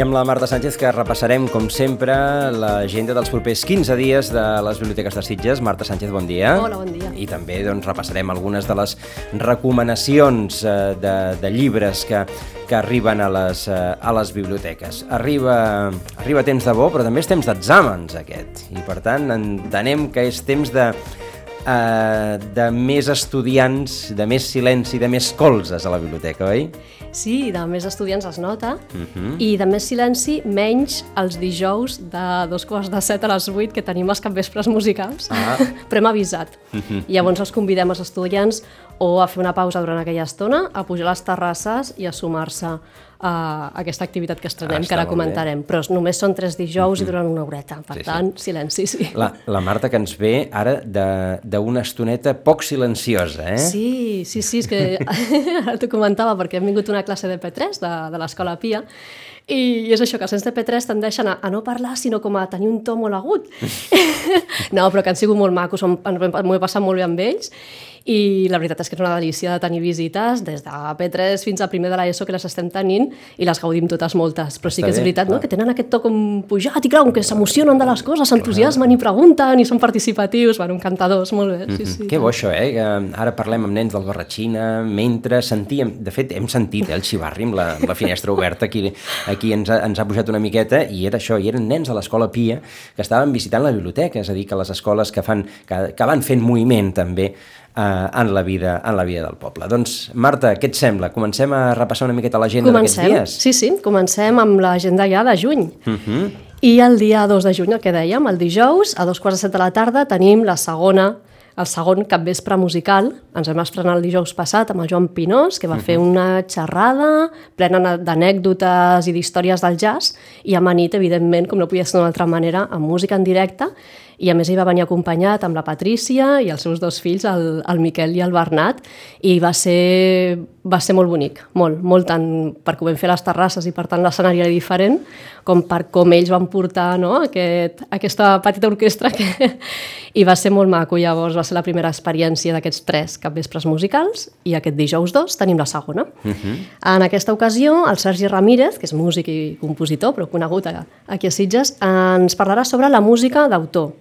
I amb la Marta Sánchez que repassarem, com sempre, l'agenda dels propers 15 dies de les biblioteques de Sitges. Marta Sánchez, bon dia. Hola, bon dia. I també doncs, repassarem algunes de les recomanacions eh, de, de llibres que, que arriben a les, eh, a les biblioteques. Arriba, arriba temps de bo, però també és temps d'exàmens, aquest. I, per tant, entenem que és temps de, eh, de més estudiants, de més silenci, de més colzes a la biblioteca, oi? Sí, de més estudiants es nota, uh Mhm. -huh. i de més silenci, menys els dijous de dos quarts de set a les vuit que tenim els capvespres musicals, Ah. però hem avisat. Uh -huh. Llavors els convidem als estudiants o a fer una pausa durant aquella estona, a pujar a les terrasses i a sumar-se a aquesta activitat que estrenem, Ah, que ara molt bé. comentarem. Però només són tres dijous uh -huh. i durant una horeta, per Sí, sí. tant, silenci, sí. La, la Marta que ens ve ara d'una estoneta poc silenciosa, eh? Sí, sí, sí, és que ara t'ho comentava perquè hem vingut una classe de P3 de, de l'Escola Pia i és això, que els nens de P3 tendeixen a, a no parlar, sinó com a tenir un to molt agut. no, però que han sigut molt macos, m'ho he passat molt bé amb ells i la veritat és que és una delícia de tenir visites des de P3 fins a primer de l'ESO que les estem tenint i les gaudim totes moltes, però sí que és veritat no? que tenen aquest to com pujat i clar, com que s'emocionen de les coses, s'entusiasmen i pregunten i són participatius, bueno, encantadors, molt bé, sí, sí. Que bo això, eh? Que ara parlem amb nens del Garratxina, mentre sentíem... De fet, hem sentit eh, el xivarri amb la, amb la finestra oberta, aquí, aquí ens, ha, ens ha pujat una miqueta, i era això, i eren nens a l'escola Pia que estaven visitant la biblioteca, és a dir, que les escoles que, fan, que, que van fent moviment també eh, en, la vida, en la vida del poble. Doncs, Marta, què et sembla? Comencem a repassar una miqueta l'agenda d'aquests dies? sí, sí, comencem amb l'agenda ja de juny. Uh -huh. I el dia 2 de juny, el que dèiem, el dijous, a dos quarts de set de la tarda, tenim la segona el segon capvespre musical. Ens vam estrenar el dijous passat amb el Joan Pinós, que va fer una xerrada plena d'anècdotes i d'històries del jazz, i amanit, evidentment, com no podia ser d'una altra manera, amb música en directe, i a més ell va venir acompanyat amb la Patrícia i els seus dos fills, el, el Miquel i el Bernat, i va ser, va ser molt bonic, molt, molt tant perquè ho vam fer a les terrasses i per tant l'escenari era diferent, com per com ells van portar no, aquest, aquesta petita orquestra que... i va ser molt maco, llavors va ser la primera experiència d'aquests tres capvespres musicals i aquest dijous 2 tenim la segona. Uh -huh. En aquesta ocasió, el Sergi Ramírez, que és músic i compositor, però conegut aquí a Sitges, ens parlarà sobre la música d'autor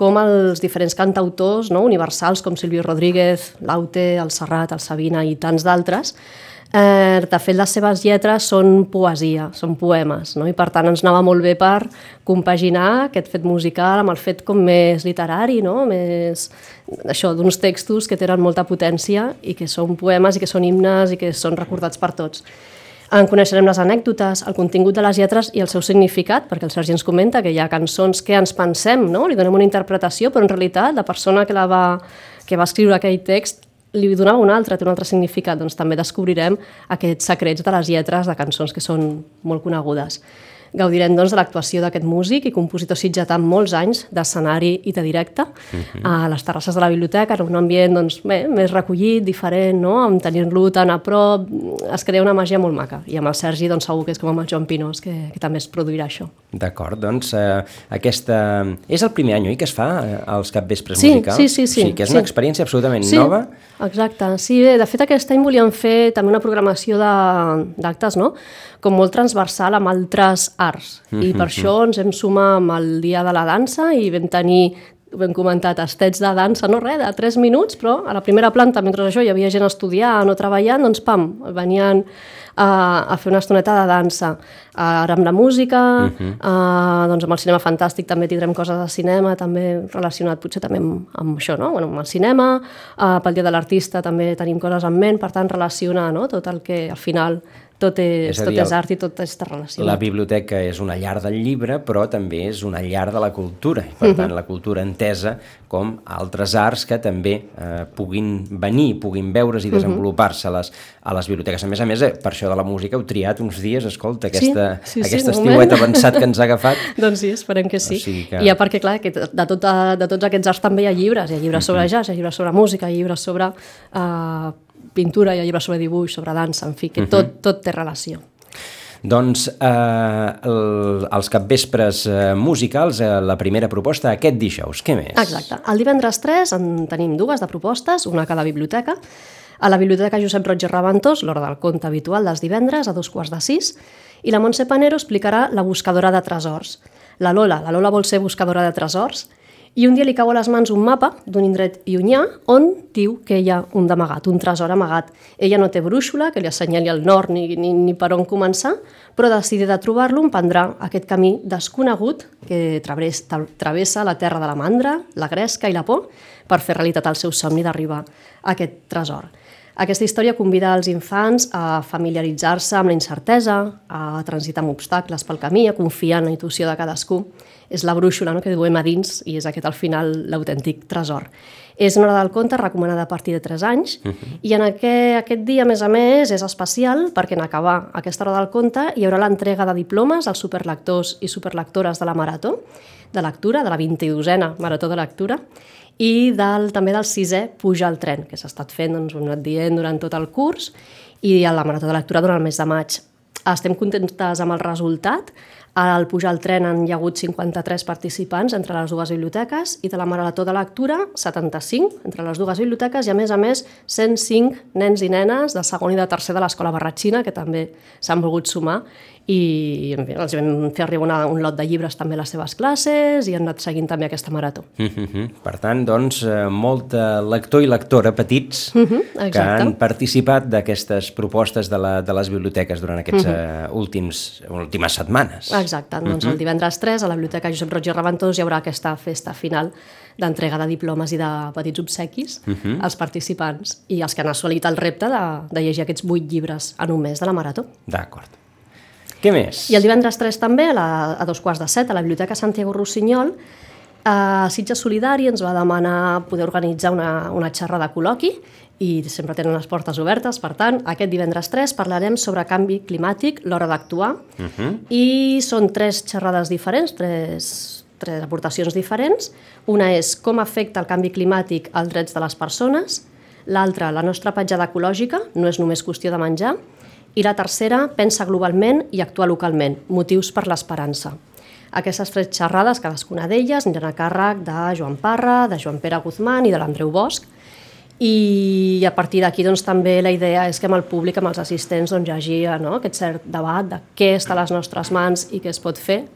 com els diferents cantautors no, universals com Silvio Rodríguez, Laute, el Serrat, el Sabina i tants d'altres, eh, de fet les seves lletres són poesia, són poemes, no? i per tant ens anava molt bé per compaginar aquest fet musical amb el fet com més literari, no? més això d'uns textos que tenen molta potència i que són poemes i que són himnes i que són recordats per tots. En coneixerem les anècdotes, el contingut de les lletres i el seu significat, perquè el Sergi ens comenta que hi ha cançons que ens pensem, no? li donem una interpretació, però en realitat la persona que, la va, que va escriure aquell text li donava un altre, té un altre significat, doncs també descobrirem aquests secrets de les lletres de cançons que són molt conegudes. Gaudirem doncs, de l'actuació d'aquest músic i compositor sitgetà amb molts anys d'escenari i de directe a les terrasses de la biblioteca, en un ambient doncs, bé, més recollit, diferent, no? amb tenir-lo tan a prop, es crea una màgia molt maca. I amb el Sergi doncs, segur que és com amb el Joan Pinós, que, que també es produirà això. D'acord, doncs eh, aquesta... És el primer any, oi, que es fa eh, als capvespres Sí, musicals? sí, sí, sí, O sigui, que és sí. una experiència absolutament Sí, nova. exacte. Sí, bé, de fet aquest any volíem fer també una programació de- d'actes, no? Com molt transversal amb altres arts. I per això ens hem sumat amb el Dia de la Dansa i vam tenir ho hem comentat, estets de dansa, no res, de 3 minuts, però a la primera planta, mentre això hi havia gent estudiant o treballant, doncs pam, venien a, a fer una estoneta de dansa. Ara amb la música, uh -huh. uh, doncs amb el cinema fantàstic també tindrem coses de cinema, també relacionat potser també amb, amb això, no? bueno, amb el cinema, uh, pel Dia de l'Artista també tenim coses en ment, per tant relacionar no? tot el que al final tot és, És a tot dir, és art i tot està relacionat. La biblioteca és una llar del llibre, però també és una llar de la cultura. I, per tant, la cultura entesa com altres arts que també eh, puguin venir, puguin veure's i desenvolupar-se a, les, a les biblioteques. A més a més, eh, per això de la música heu triat uns dies, escolta, aquesta, sí, sí, aquest un estiuet avançat que ens ha agafat. Doncs sí, esperem que sí. O sigui que- I ja perquè, clar, que de, tota, de tots aquests arts també hi ha llibres. Hi ha llibres sobre jazz, hi ha llibres sobre música, hi ha llibres sobre uh, pintura, hi ha llibres sobre dibuix, sobre dansa, en fi, que tot, tot té relació. Doncs eh, el, els capvespres eh, musicals, eh, la primera proposta aquest dijous. Què més? Exacte. El divendres 3 en tenim dues de propostes, una a cada biblioteca. A la Biblioteca Josep Roig i Reventós, l'hora del conte habitual dels divendres, a dos quarts de sis, i la Montse Panero explicarà La buscadora de tresors. La Lola, la Lola vol ser buscadora de tresors, i un dia li cau a les mans un mapa d'un indret llunyà on diu que hi ha un d'amagat, un tresor amagat. Ella no té brúixola, que li assenyali el nord ni, ni, ni per on començar, però decidida de trobar-lo emprendrà aquest camí desconegut que travessa, la terra de la mandra, la gresca i la por per fer realitat el seu somni d'arribar a aquest tresor. Aquesta història convida els infants a familiaritzar-se amb la incertesa, a transitar amb obstacles pel camí, a confiar en la intuïció de cadascú. És la brúixola no, que duem a dins i és aquest al final l'autèntic tresor. És una hora del conte recomanada a partir de 3 anys uh -huh. i en aquest, aquest dia, a més a més, és especial perquè en acabar aquesta hora del conte hi haurà l'entrega de diplomes als superlectors i superlectores de la Marató de lectura, de la 22a Marató de Lectura, i del, també del sisè Puja al tren, que s'ha estat fent, doncs, ho hem anat dient durant tot el curs, i a la Marató de Lectura durant el mes de maig. Estem contentes amb el resultat, al pujar al tren han hi ha hagut 53 participants entre les dues biblioteques i de la Marató de Lectura 75 entre les dues biblioteques i a més a més 105 nens i nenes de segon i de tercer de l'Escola Barratxina que també s'han volgut sumar i en fi, els vam fer arribar una, un lot de llibres també a les seves classes i han anat seguint també aquesta marató. Uh mhm, -huh. Per tant, doncs, eh, molt lector i lectora petits uh mhm, -huh, que han participat d'aquestes propostes de, la, de les biblioteques durant aquests uh -huh. uh, últims, últimes setmanes. Exacte, doncs. -huh. el divendres 3 a la Biblioteca Josep Roig i Reventós hi haurà aquesta festa final d'entrega de diplomes i de petits obsequis uh -huh. als participants i els que han assolit el repte de, de llegir aquests vuit llibres en un mes de la marató. D'acord. Què més? I el divendres 3 també, a, la, a dos quarts de set, a la Biblioteca Santiago Rossinyol, a Sitges Solidari ens va demanar poder organitzar una, una xerrada col·loqui i sempre tenen les portes obertes, per tant, aquest divendres 3 parlarem sobre canvi climàtic, l'hora d'actuar, uh mhm. -huh. i són tres xerrades diferents, tres, tres aportacions diferents. Una és com afecta el canvi climàtic als drets de les persones, l'altra, la nostra petjada ecològica, no és només qüestió de menjar, i la tercera, pensa globalment i actua localment, motius per l'esperança. Aquestes tres xerrades, cadascuna d'elles, aniran a càrrec de Joan Parra, de Joan Pere Guzmán i de l'Andreu Bosch, i a partir d'aquí doncs, també la idea és que amb el públic, amb els assistents, doncs, hi hagi no, aquest cert debat de què està a les nostres mans i què es pot fer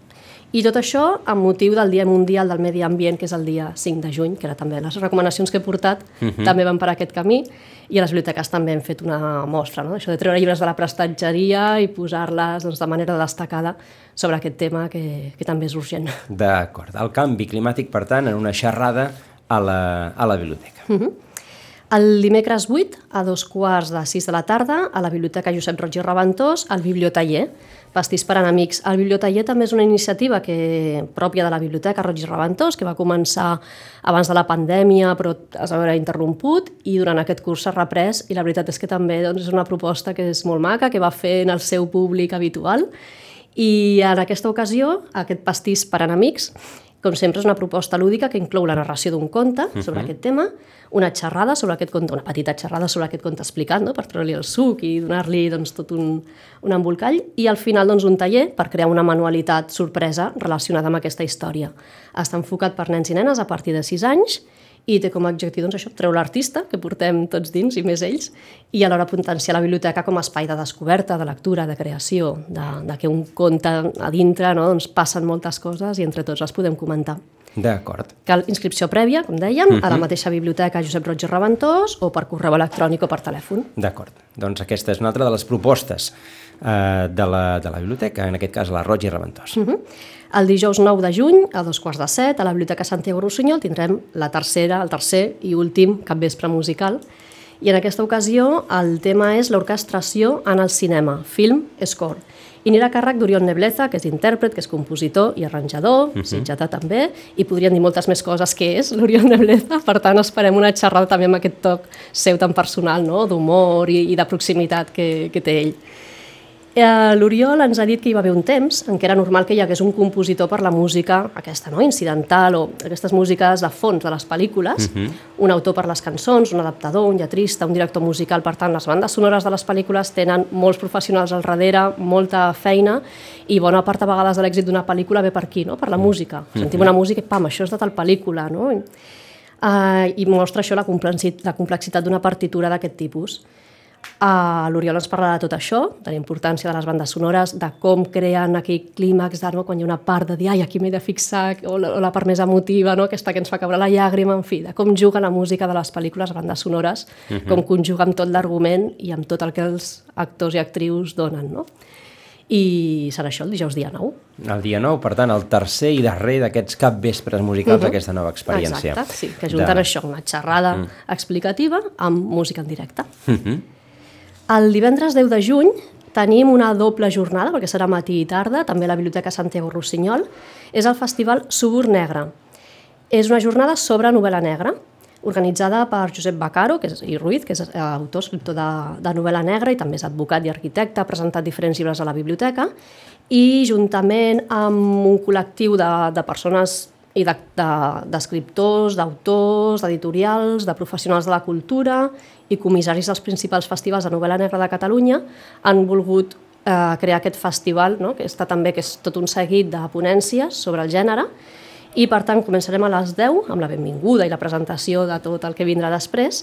i tot això amb motiu del Dia Mundial del Medi Ambient, que és el dia 5 de juny, que era també les recomanacions que he portat, uh mhm. -huh. també van per aquest camí, i a les biblioteques també hem fet una mostra, no? això de treure llibres de la prestatgeria i posar-les doncs, de manera destacada sobre aquest tema que, que també és urgent. D'acord. El canvi climàtic, per tant, en una xerrada a la, a la biblioteca. Uh mhm. -huh. El dimecres 8, a dos quarts de 6 de la tarda, a la Biblioteca Josep Roig i Reventós, al Bibliotaller, Pastís per enemics. El Bibliotaller també és una iniciativa que, pròpia de la Biblioteca Roig i Reventós, que va començar abans de la pandèmia, però es va veure interromput, i durant aquest curs s'ha reprès, i la veritat és que també doncs, és una proposta que és molt maca, que va fer en el seu públic habitual, i en aquesta ocasió, aquest pastís per enemics, com sempre, és una proposta lúdica que inclou la narració d'un conte sobre uh -huh. aquest tema, una xerrada sobre aquest conte, una petita xerrada sobre aquest conte explicant, no? per treure-li el suc i donar-li doncs, tot un, un embolcall, i al final doncs, un taller per crear una manualitat sorpresa relacionada amb aquesta història. Està enfocat per nens i nenes a partir de 6 anys i té com a objectiu doncs, això, treure l'artista, que portem tots dins i més ells, i alhora potenciar la biblioteca com a espai de descoberta, de lectura, de creació, de, de que un conte a dintre no, doncs passen moltes coses i entre tots les podem comentar. D'acord. Cal inscripció prèvia, com dèiem, uh -huh. a la mhm. mateixa biblioteca Josep Roig i Reventós o per correu electrònic o per telèfon. D'acord. Doncs aquesta és una altra de les propostes eh, de, la, de la biblioteca, en aquest cas la Roig i Reventós. Uh mhm. -huh. El dijous 9 de juny, a dos quarts de set, a la Biblioteca Santiago Rossinyol, tindrem la tercera, el tercer i últim capvespre musical. I en aquesta ocasió el tema és l'orquestració en el cinema, film, score. I anirà a càrrec d'Oriol Nebleza, que és intèrpret, que és compositor i arranjador, uh mhm. -huh. sitjatà també, i podrien dir moltes més coses que és l'Oriol Nebleza, per tant esperem una xerrada també amb aquest toc seu tan personal, no? d'humor i, i de proximitat que, que té ell. Eh, L'Oriol ens ha dit que hi va haver un temps en què era normal que hi hagués un compositor per la música aquesta, no? incidental, o aquestes músiques de fons de les pel·lícules, uh mhm. -huh. un autor per les cançons, un adaptador, un lletrista, un director musical, per tant, les bandes sonores de les pel·lícules tenen molts professionals al darrere, molta feina, i bona part a vegades de l'èxit d'una pel·lícula ve per aquí, no? per la música. Sentim uh -huh. una música i pam, això és de tal pel·lícula, no? Uh, I mostra això la complexitat d'una partitura d'aquest tipus. Uh, L'Oriol ens parla de tot això, de la importància de les bandes sonores, de com creen aquell clímax, no? quan hi ha una part de dir, ai, aquí m'he de fixar, o la, o la part més emotiva, no? aquesta que ens fa caure la llàgrima, en fi, de com juga la música de les pel·lícules, bandes sonores, uh -huh. com conjuga amb tot l'argument i amb tot el que els actors i actrius donen. No? I serà això el dijous dia 9. El dia 9, per tant, el tercer i darrer d'aquests capvespres musicals Mhm. d'aquesta nova experiència. Exacte, sí, que junten De- això, una xerrada mm. explicativa amb música en directe. Mhm. El divendres 10 de juny tenim una doble jornada, perquè serà matí i tarda, també a la Biblioteca Santiago Rossinyol, és el Festival Subur Negre. És una jornada sobre novel·la negra, organitzada per Josep Bacaro que és, i Ruiz, que és eh, autor, escriptor de, de novel·la negra i també és advocat i arquitecte, ha presentat diferents llibres a la biblioteca, i juntament amb un col·lectiu de, de persones i d'escriptors, de, d'escriptors, d'autors, d'editorials, de professionals de la cultura i comissaris dels principals festivals de novel·la negra de Catalunya han volgut eh, crear aquest festival, no? que està també que és tot un seguit de ponències sobre el gènere, i per tant començarem a les 10 amb la benvinguda i la presentació de tot el que vindrà després,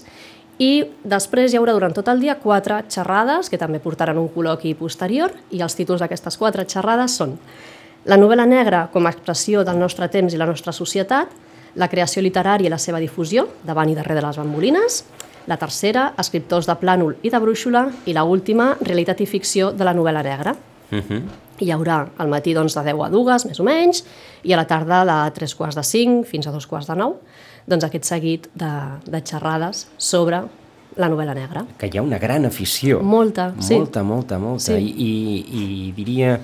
i després hi haurà durant tot el dia quatre xerrades que també portaran un col·loqui posterior i els títols d'aquestes quatre xerrades són la novel·la negra com a expressió del nostre temps i la nostra societat, la creació literària i la seva difusió, davant i darrere de les bambolines, la tercera, escriptors de plànol i de brúixola, i la última, realitat i ficció de la novel·la negra. Uh -huh. Hi haurà al matí doncs, de 10 a 2, més o menys, i a la tarda de 3 quarts de 5 fins a 2 quarts de 9, doncs aquest seguit de, de xerrades sobre la novel·la negra. Que hi ha una gran afició. Molta, sí. Molta, molta, molta. Sí. I, i, I diria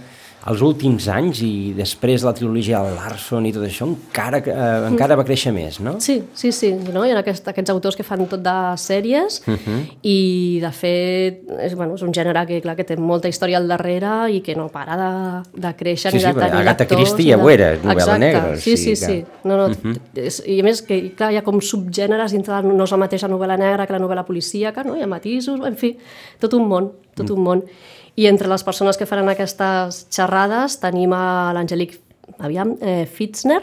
els últims anys i després la trilogia de Larson i tot això encara, eh, encara va créixer més, no? Sí, sí, sí. No? Hi ha aquest, aquests autors que fan tot de sèries uh -huh. i, de fet, és, bueno, és un gènere que, clar, que té molta història al darrere i que no para de, de créixer Sí, ni sí, de tenir Agatha lectors, Christie ni ja de... ho era, novel·la Exacte. negra, Sí, sí, sí. que- No, no, uh -huh. és, I a més, que clar, hi ha com subgèneres dintre de no és la mateixa novel·la negra que la novel·la policíaca, no? hi ha matisos, en fi, tot un món, tot un món. I entre les persones que faran aquestes xerrades tenim a l'Angelic aviam, eh, Fitzner,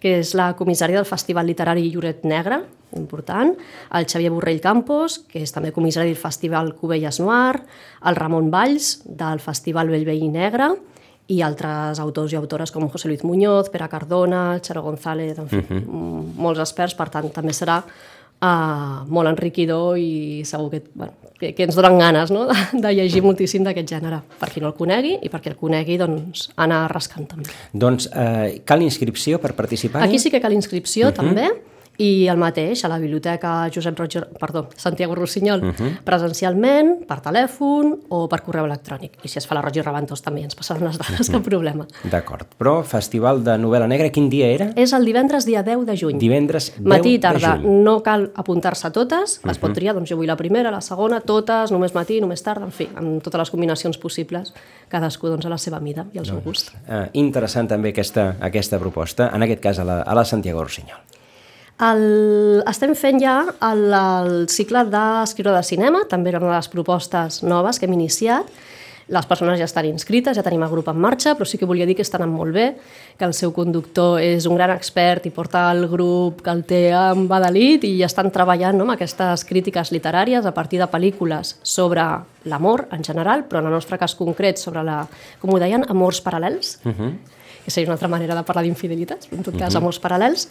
que és la comissària del Festival Literari Lloret Negre, important, el Xavier Borrell Campos, que és també comissari del Festival Cubelles Noir, el Ramon Valls, del Festival Bellvei Negre, i altres autors i autores com José Luis Muñoz, Pere Cardona, Xaro González, en fi, uh -huh. molts experts, per tant, també serà uh, molt enriquidor i segur que, bueno, que, que ens donen ganes no? de, de llegir moltíssim d'aquest gènere, per qui no el conegui i perquè el conegui, doncs, anar rascant també. Doncs eh, cal inscripció per participar? Aquí sí que cal inscripció, uh -huh. també, i el mateix, a la biblioteca Josep Roger, perdó, Santiago Rossinyol, uh -huh. presencialment, per telèfon o per correu electrònic. I si es fa la Roger Rabantos també, ens passaran les dades, uh -huh. cap problema. D'acord. Però Festival de Novel·la Negra, quin dia era? És el divendres dia 10 de juny. Divendres 10 Matí i tarda. No cal apuntar-se totes, les pot triar, doncs jo vull la primera, la segona, totes, només matí, només tarda, en fi, amb totes les combinacions possibles, cadascú doncs, a la seva mida i al seu gust. Eh, interessant també aquesta, aquesta proposta, en aquest cas a la, a la Santiago Rossinyol. El, estem fent ja el, el cicle d'escriure de cinema, també era una de les propostes noves que hem iniciat. Les persones ja estan inscrites, ja tenim el grup en marxa, però sí que volia dir que estan anant molt bé, que el seu conductor és un gran expert i porta el grup que el té amb Badalit i ja estan treballant no, amb aquestes crítiques literàries a partir de pel·lícules sobre l'amor en general, però en el nostre cas concret sobre la, com ho deien, amors paral·lels, uh -huh. que seria una altra manera de parlar d'infidelitats, en tot cas uh -huh. amors paral·lels,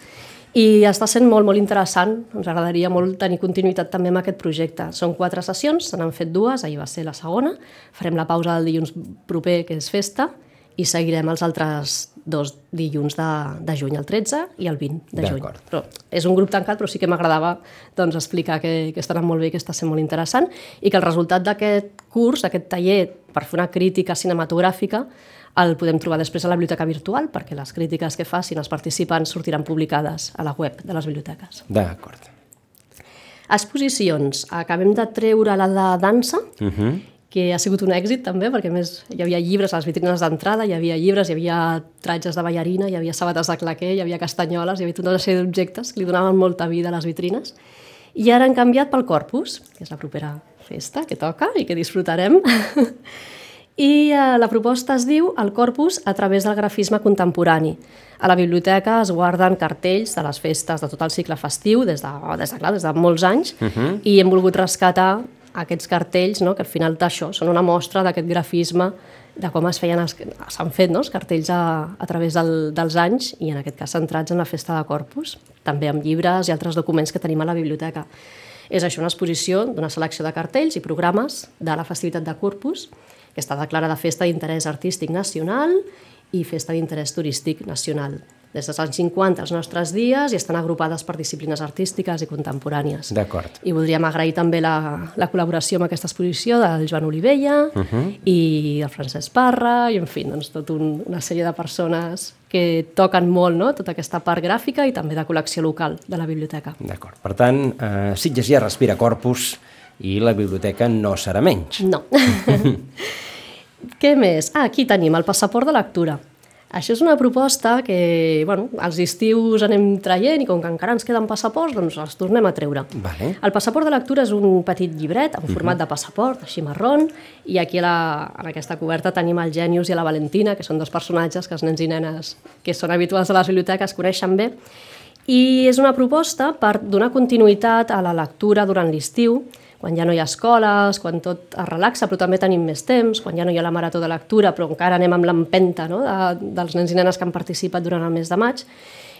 i està sent molt, molt interessant. Ens agradaria molt tenir continuïtat també amb aquest projecte. Són quatre sessions, se n'han fet dues, ahir va ser la segona. Farem la pausa del dilluns proper, que és festa, i seguirem els altres dos dilluns de, de juny, el 13 i el 20 de juny. Però és un grup tancat, però sí que m'agradava doncs, explicar que, que està anant molt bé, que està sent molt interessant i que el resultat d'aquest curs, d'aquest taller per fer una crítica cinematogràfica, el podem trobar després a la biblioteca virtual, perquè les crítiques que facin els participants sortiran publicades a la web de les biblioteques. D'acord. Exposicions. Acabem de treure la de dansa, Uh -huh. que ha sigut un èxit també, perquè més hi havia llibres a les vitrines d'entrada, hi havia llibres, hi havia tratges de ballarina, hi havia sabates de claquer, hi havia castanyoles, hi havia tota una sèrie d'objectes que li donaven molta vida a les vitrines. I ara han canviat pel Corpus, que és la propera festa que toca i que disfrutarem. I eh, la proposta es diu El corpus a través del grafisme contemporani. A la biblioteca es guarden cartells de les festes de tot el cicle festiu, des de, des de, clar, des de molts anys, uh -huh. i hem volgut rescatar aquests cartells, no? que al final d'això són una mostra d'aquest grafisme de com es feien s'han fet no? els cartells a, a través del, dels anys i en aquest cas centrats en la festa de Corpus, també amb llibres i altres documents que tenim a la biblioteca. És això una exposició d'una selecció de cartells i programes de la festivitat de Corpus que està declarada Festa d'Interès Artístic Nacional i Festa d'Interès Turístic Nacional. Des dels anys 50 als nostres dies i estan agrupades per disciplines artístiques i contemporànies. D'acord. I voldríem agrair també la, la col·laboració amb aquesta exposició del Joan Olivella uh -huh. i el Francesc Parra i, en fi, doncs, tot un, una sèrie de persones que toquen molt no? tota aquesta part gràfica i també de col·lecció local de la biblioteca. D'acord. Per tant, eh, Sitges ja respira corpus i la biblioteca no serà menys. No. Què més? Ah, aquí tenim el passaport de lectura. Això és una proposta que, bueno, als estius anem traient i com que encara ens queden passaports, doncs els tornem a treure. Vale. El passaport de lectura és un petit llibret en format uh -huh. de passaport, així marron, i aquí a la, en aquesta coberta tenim el Genius i la Valentina, que són dos personatges que els nens i nenes que són habituals a les biblioteques coneixen bé, i és una proposta per donar continuïtat a la lectura durant l'estiu, quan ja no hi ha escoles, quan tot es relaxa, però també tenim més temps, quan ja no hi ha la marató de lectura, però encara anem amb l'empenta no? de, dels nens i nenes que han participat durant el mes de maig.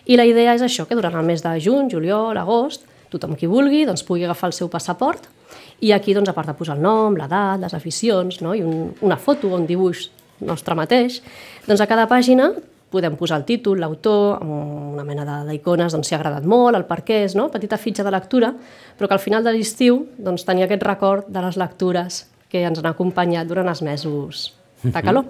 I la idea és això, que durant el mes de juny, juliol, agost, tothom qui vulgui doncs, pugui agafar el seu passaport i aquí, doncs, a part de posar el nom, l'edat, les aficions no? i un, una foto o un dibuix nostre mateix, doncs a cada pàgina podem posar el títol, l'autor, una mena d'icones doncs, si ha agradat molt, el per què és, no? petita fitxa de lectura, però que al final de l'estiu doncs, tenia aquest record de les lectures que ens han acompanyat durant els mesos de calor.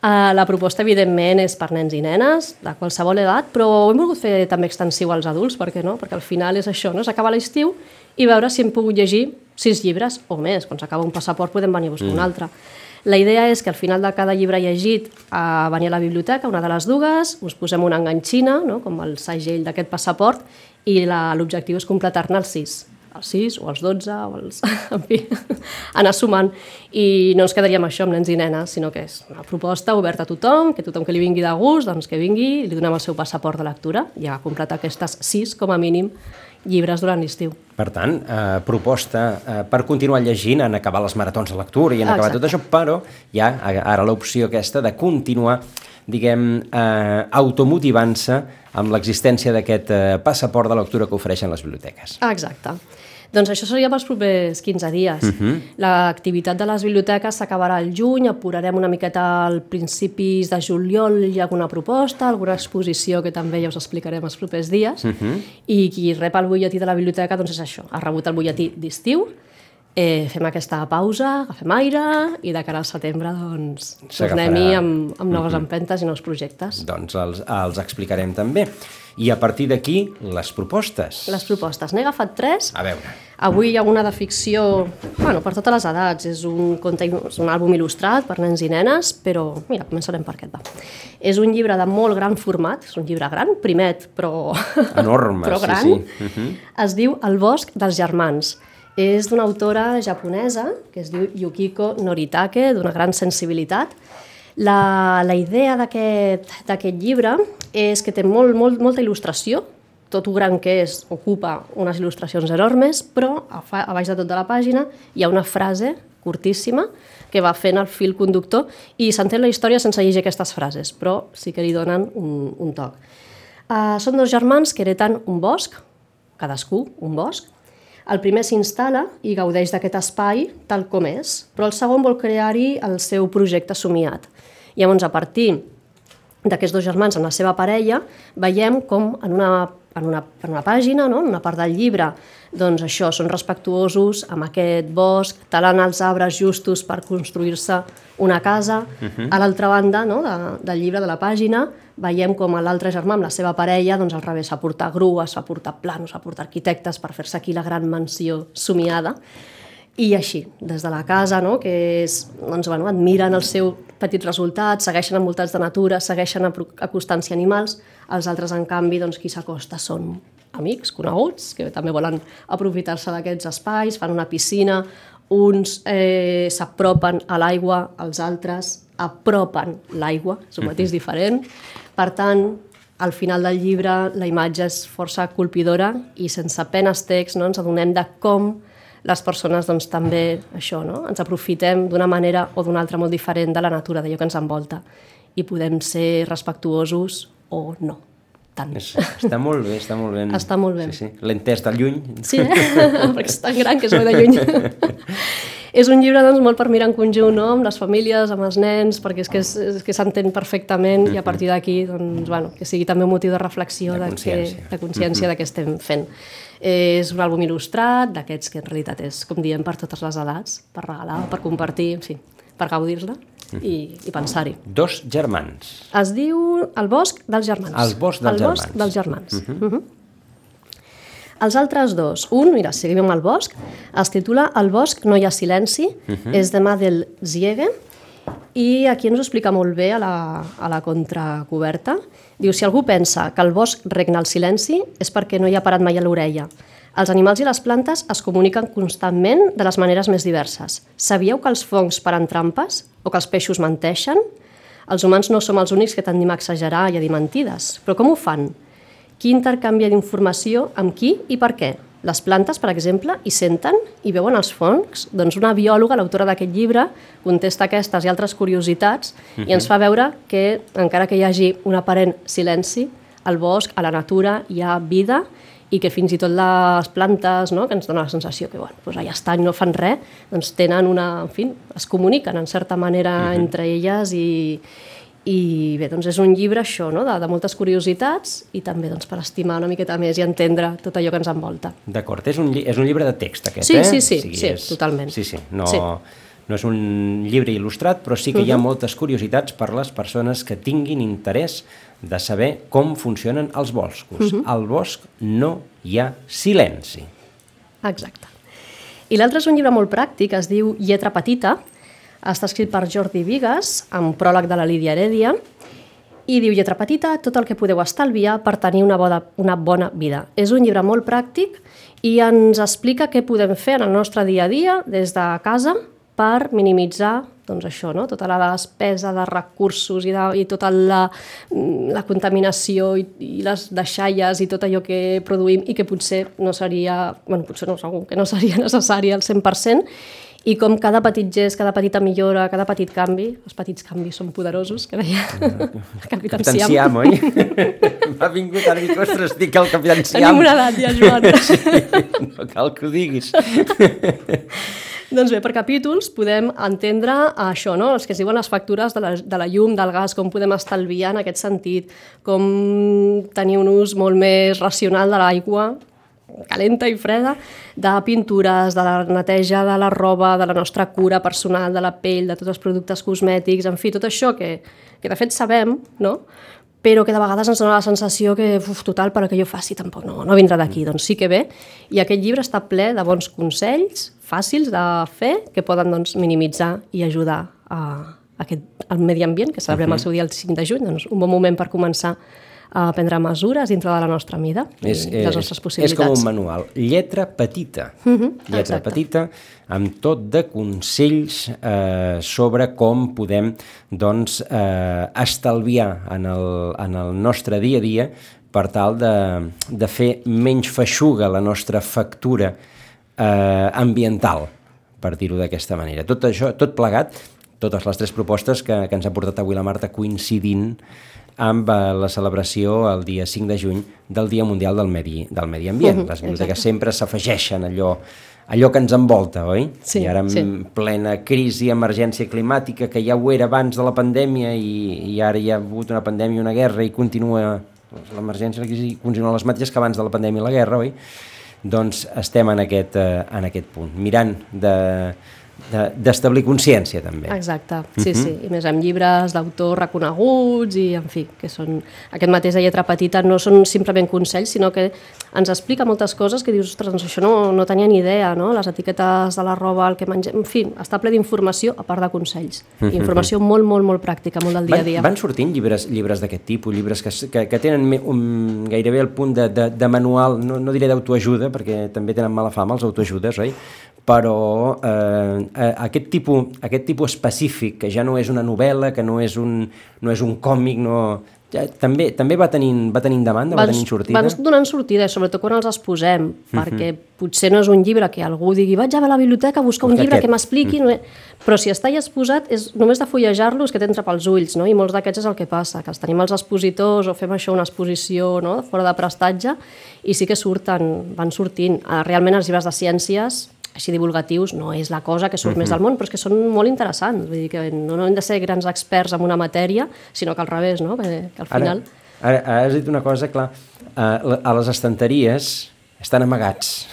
Uh, la proposta, evidentment, és per nens i nenes, de qualsevol edat, però ho hem volgut fer també extensiu als adults, per què no? Perquè al final és això, no? s'acaba l'estiu i veure si hem pogut llegir sis llibres o més. Quan s'acaba un passaport podem venir a buscar mm. un altre. La idea és que al final de cada llibre llegit a eh, venir a la biblioteca, una de les dues, us posem una enganxina, no? com el segell d'aquest passaport, i l'objectiu és completar-ne els sis els 6 o els 12 o els... en fi, anar sumant i no ens quedaríem això amb nens i nenes, sinó que és una proposta oberta a tothom, que tothom que li vingui de gust, doncs que vingui li donem el seu passaport de lectura i a completar aquestes 6 com a mínim llibres durant l'estiu. Per tant, eh, proposta eh, per continuar llegint en acabar les maratons de lectura i en acabar tot això, però hi ha ara l'opció aquesta de continuar diguem, eh, automotivant-se amb l'existència d'aquest eh, passaport de lectura que ofereixen les biblioteques. Exacte. Doncs això seria pels propers 15 dies. Uh -huh. L'activitat de les biblioteques s'acabarà al juny, apurarem una miqueta al principis de juliol, hi ha alguna proposta, alguna exposició que també ja us explicarem els propers dies, uh -huh. i qui rep el butlletí de la biblioteca doncs és això, ha rebut el butlletí d'estiu, eh, fem aquesta pausa, agafem aire i de cara al setembre doncs, tornem-hi amb, amb noves uh -huh. empentes i nous projectes. Doncs els, els explicarem també. I a partir d'aquí, les propostes. Les propostes. N'he agafat tres. A veure. Avui hi ha una de ficció, bueno, per totes les edats. És un, conte, és un àlbum il·lustrat per nens i nenes, però mira, començarem per aquest. Va. És un llibre de molt gran format, és un llibre gran, primet, però... Enorme, però gran. sí, sí. Uh -huh. Es diu El bosc dels germans. És d'una autora japonesa que es diu Yukiko Noritake, d'una gran sensibilitat, la, la idea d'aquest llibre és que té molt, molt, molta il·lustració, tot ho gran que és, ocupa unes il·lustracions enormes, però a, fa, a baix de tota la pàgina hi ha una frase curtíssima que va fent el fil conductor i s'entén la història sense llegir aquestes frases, però sí que li donen un, un toc. Uh, són dos germans que hereten un bosc, cadascú un bosc, el primer s'instal·la i gaudeix d'aquest espai tal com és, però el segon vol crear-hi el seu projecte somiat. Llavors, a partir d'aquests dos germans amb la seva parella, veiem com en una, en una, en una pàgina, no? en una part del llibre, doncs això, són respectuosos amb aquest bosc, talant els arbres justos per construir-se una casa. Uh -huh. A l'altra banda no? de, del llibre, de la pàgina, veiem com l'altre germà amb la seva parella, doncs al revés, va portar grues, va portar planos, va portar arquitectes per fer-se aquí la gran mansió somiada. I així, des de la casa, no? que és, doncs, bueno, admiren el seu petits resultats, segueixen envoltats de natura, segueixen acostant-s'hi animals, els altres, en canvi, doncs, qui s'acosta són amics, coneguts, que també volen aprofitar-se d'aquests espais, fan una piscina uns eh, s'apropen a l'aigua, els altres apropen l'aigua, és un mateix diferent. Per tant, al final del llibre la imatge és força colpidora i sense penes text no, ens adonem de com les persones doncs, també això, no? ens aprofitem d'una manera o d'una altra molt diferent de la natura, d'allò que ens envolta i podem ser respectuosos o no tant. És, està molt bé, està molt ben... Està molt bé. Sí, sí. L'he entès de lluny. Sí, eh? perquè és tan gran que es veu de lluny. és un llibre doncs, molt per mirar en conjunt, no? amb les famílies, amb els nens, perquè és que és, és que s'entén perfectament i a partir d'aquí doncs, bueno, que sigui també un motiu de reflexió, De de, consciència. que, de consciència de què estem fent. És un àlbum il·lustrat, d'aquests que en realitat és, com diem, per totes les edats, per regalar, per compartir, en fi, per gaudir-la i, i pensar-hi. Dos germans. Es diu El bosc dels germans. El bosc dels el bosc germans. dels germans. Uh -huh. Uh -huh. Els altres dos, un, mira, seguim amb el bosc, es titula El bosc no hi ha silenci, uh -huh. és de Madel Ziege, i aquí ens ho explica molt bé a la, a la contracoberta. Diu, si algú pensa que el bosc regna el silenci és perquè no hi ha parat mai a l'orella. Els animals i les plantes es comuniquen constantment de les maneres més diverses. Sabíeu que els fongs paren trampes? O que els peixos menteixen? Els humans no som els únics que tendim a exagerar i a dir mentides. Però com ho fan? Qui intercanvia d'informació amb qui i per què? Les plantes, per exemple, hi senten i veuen els fongs? Doncs una biòloga, l'autora d'aquest llibre, contesta aquestes i altres curiositats uh -huh. i ens fa veure que, encara que hi hagi un aparent silenci, al bosc, a la natura, hi ha vida i que fins i tot les plantes, no, que ens dona la sensació que bueno, doncs allà estan i no fan res, doncs tenen una... En fi, es comuniquen en certa manera uh -huh. entre elles i, i bé, doncs és un llibre això, no? de, de moltes curiositats i també doncs, per estimar una miqueta més i entendre tot allò que ens envolta. D'acord, és, un, és un llibre de text aquest, Sí, eh? sí, sí, O sigui, sí, és... totalment. Sí, sí, no, Sí. no és un llibre il·lustrat, però sí que Mhm. hi ha moltes curiositats per les persones que tinguin interès de saber com funcionen els boscos. Mhm. Al bosc no hi ha silenci. Exacte. I l'altre és un llibre molt pràctic, es diu Lletra petita, està escrit per Jordi Vigues, amb pròleg de la Lídia Heredia, i diu Lletra petita, tot el que podeu estalviar per tenir una bona, una bona vida. És un llibre molt pràctic i ens explica què podem fer en el nostre dia a dia, des de casa, per minimitzar doncs això, no? tota la despesa de recursos i, de, i tota la, la contaminació i, i les deixalles i tot allò que produïm i que potser no seria, bueno, potser no, segur que no seria necessari al 100%, i com cada petit gest, cada petita millora, cada petit canvi, els petits canvis són poderosos, que deia el Capitán Capitán Siam. Siam, oi? M'ha vingut a dir ostres, dic el Capitán Siam. Tenim una edat ja, Joan. Sí, no cal que ho diguis. Doncs bé, per capítols podem entendre això, no? els que es diuen les factures de la, de la llum, del gas, com podem estalviar en aquest sentit, com tenir un ús molt més racional de l'aigua, calenta i freda, de pintures, de la neteja de la roba, de la nostra cura personal, de la pell, de tots els productes cosmètics, en fi, tot això que, que de fet sabem, no? però que de vegades ens dona la sensació que, uf, total, per que jo faci tampoc no, no vindrà d'aquí. Doncs sí que ve. I aquest llibre està ple de bons consells, fàcils de fer, que poden doncs, minimitzar i ajudar a, a aquest, al medi ambient, que celebrem uh -huh. el seu dia el 5 de juny. Doncs un bon moment per començar a prendre mesures dintre de la nostra mida És, i les nostres possibilitats. és com un manual. Lletra petita. Uh -huh, Lletra exacte. petita amb tot de consells eh, sobre com podem doncs, eh, estalviar en el, en el nostre dia a dia per tal de, de fer menys feixuga la nostra factura eh, ambiental, per dir-ho d'aquesta manera. Tot això, tot plegat, totes les tres propostes que, que ens ha portat avui la Marta coincidint amb eh, la celebració el dia 5 de juny del Dia Mundial del Medi, del Medi Ambient. Les biblioteques exacte. sempre s'afegeixen allò, allò que ens envolta, oi? Sí, I ara en sí. plena crisi, emergència climàtica, que ja ho era abans de la pandèmia i, i ara hi ha hagut una pandèmia, una guerra i continua l'emergència, la crisi continuen les mateixes que abans de la pandèmia i la guerra, oi? Doncs estem en aquest, eh, en aquest punt, mirant de- d'establir consciència també. Exacte, sí, Mhm. sí. I més amb llibres d'autors reconeguts i, en fi, que són... Aquest mateix de lletra petita no són simplement consells, sinó que ens explica moltes coses que dius, ostres, doncs això no, no tenia ni idea, no? Les etiquetes de la roba, el que mengem... En fi, està ple d'informació, a part de consells. Informació molt, molt, molt pràctica, molt del dia a dia. Mhm. Van, van sortint llibres, llibres d'aquest tipus, llibres que, que, que tenen un, gairebé el punt de, de, de manual, no, no diré d'autoajuda, perquè també tenen mala fama els autoajudes, oi? Però eh, eh, aquest, tipus, aquest tipus específic, que ja no és una novel·la, que no és un, no és un còmic, no, ja, també, també va tenint, va tenint demanda, van, va tenint sortida? Van donant sortida, sobretot quan els exposem, mm -hmm. perquè potser no és un llibre que algú digui vaig a la biblioteca a buscar un llibre aquest... que m'expliqui, mm -hmm. però si està ja exposat, és, només de fullejar-los que t'entra pels ulls, no? i molts d'aquests és el que passa, que els tenim els expositors o fem això una exposició no? fora de prestatge, i sí que surten, van sortint. Ah, realment els llibres de ciències així divulgatius no és la cosa que surt uh -huh. més del món, però és que són molt interessants. Vull dir que no, no hem de ser grans experts en una matèria, sinó que al revés, no? que, que al final... Ara, ara, ara has dit una cosa, clar, a les estanteries estan amagats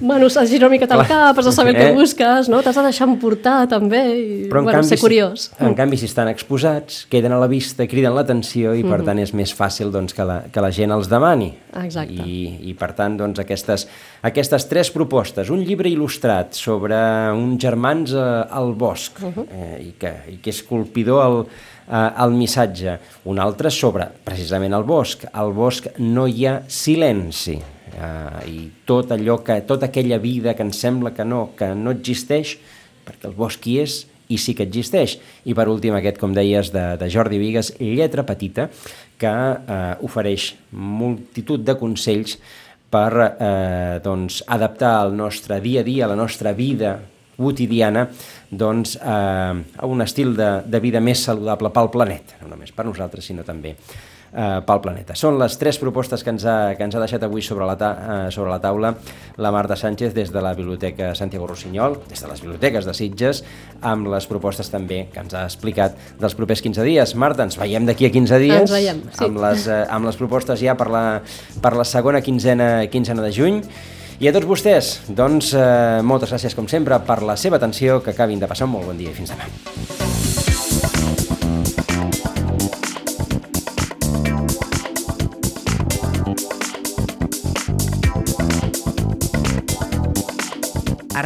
Bueno, de girar una miqueta al cap, has de saber el eh? que busques, no? T'has de deixar emportar, també, i Però bueno, canvi, ser curiós. En canvi, si estan exposats, queden a la vista, criden l'atenció i, per mm -hmm. tant, és més fàcil doncs, que, la, que la gent els demani. Exacte. I, i per tant, doncs, aquestes, aquestes tres propostes, un llibre il·lustrat sobre uns germans eh, al bosc, uh -huh. eh, i, que, i que és colpidor el, eh, el missatge. Un altre sobre, precisament, el bosc. Al bosc no hi ha silenci eh, i tot allò que, tota aquella vida que ens sembla que no, que no existeix, perquè el bosc hi és i sí que existeix. I per últim aquest, com deies, de, de Jordi Vigues, Lletra Petita, que eh, ofereix multitud de consells per eh, doncs, adaptar el nostre dia a dia, la nostra vida quotidiana doncs, eh, a un estil de, de vida més saludable pel planeta, no només per nosaltres, sinó també eh, pel planeta. Són les tres propostes que ens ha, que ens ha deixat avui sobre la, ta, eh, sobre la taula la Marta Sánchez des de la Biblioteca Santiago Rossinyol, des de les biblioteques de Sitges, amb les propostes també que ens ha explicat dels propers 15 dies. Marta, ens veiem d'aquí a 15 dies ens veiem, sí. amb, les, eh, amb les propostes ja per la, per la segona quinzena, quinzena de juny. I a tots vostès, doncs, eh, moltes gràcies com sempre per la seva atenció, que acabin de passar un molt bon dia i fins demà.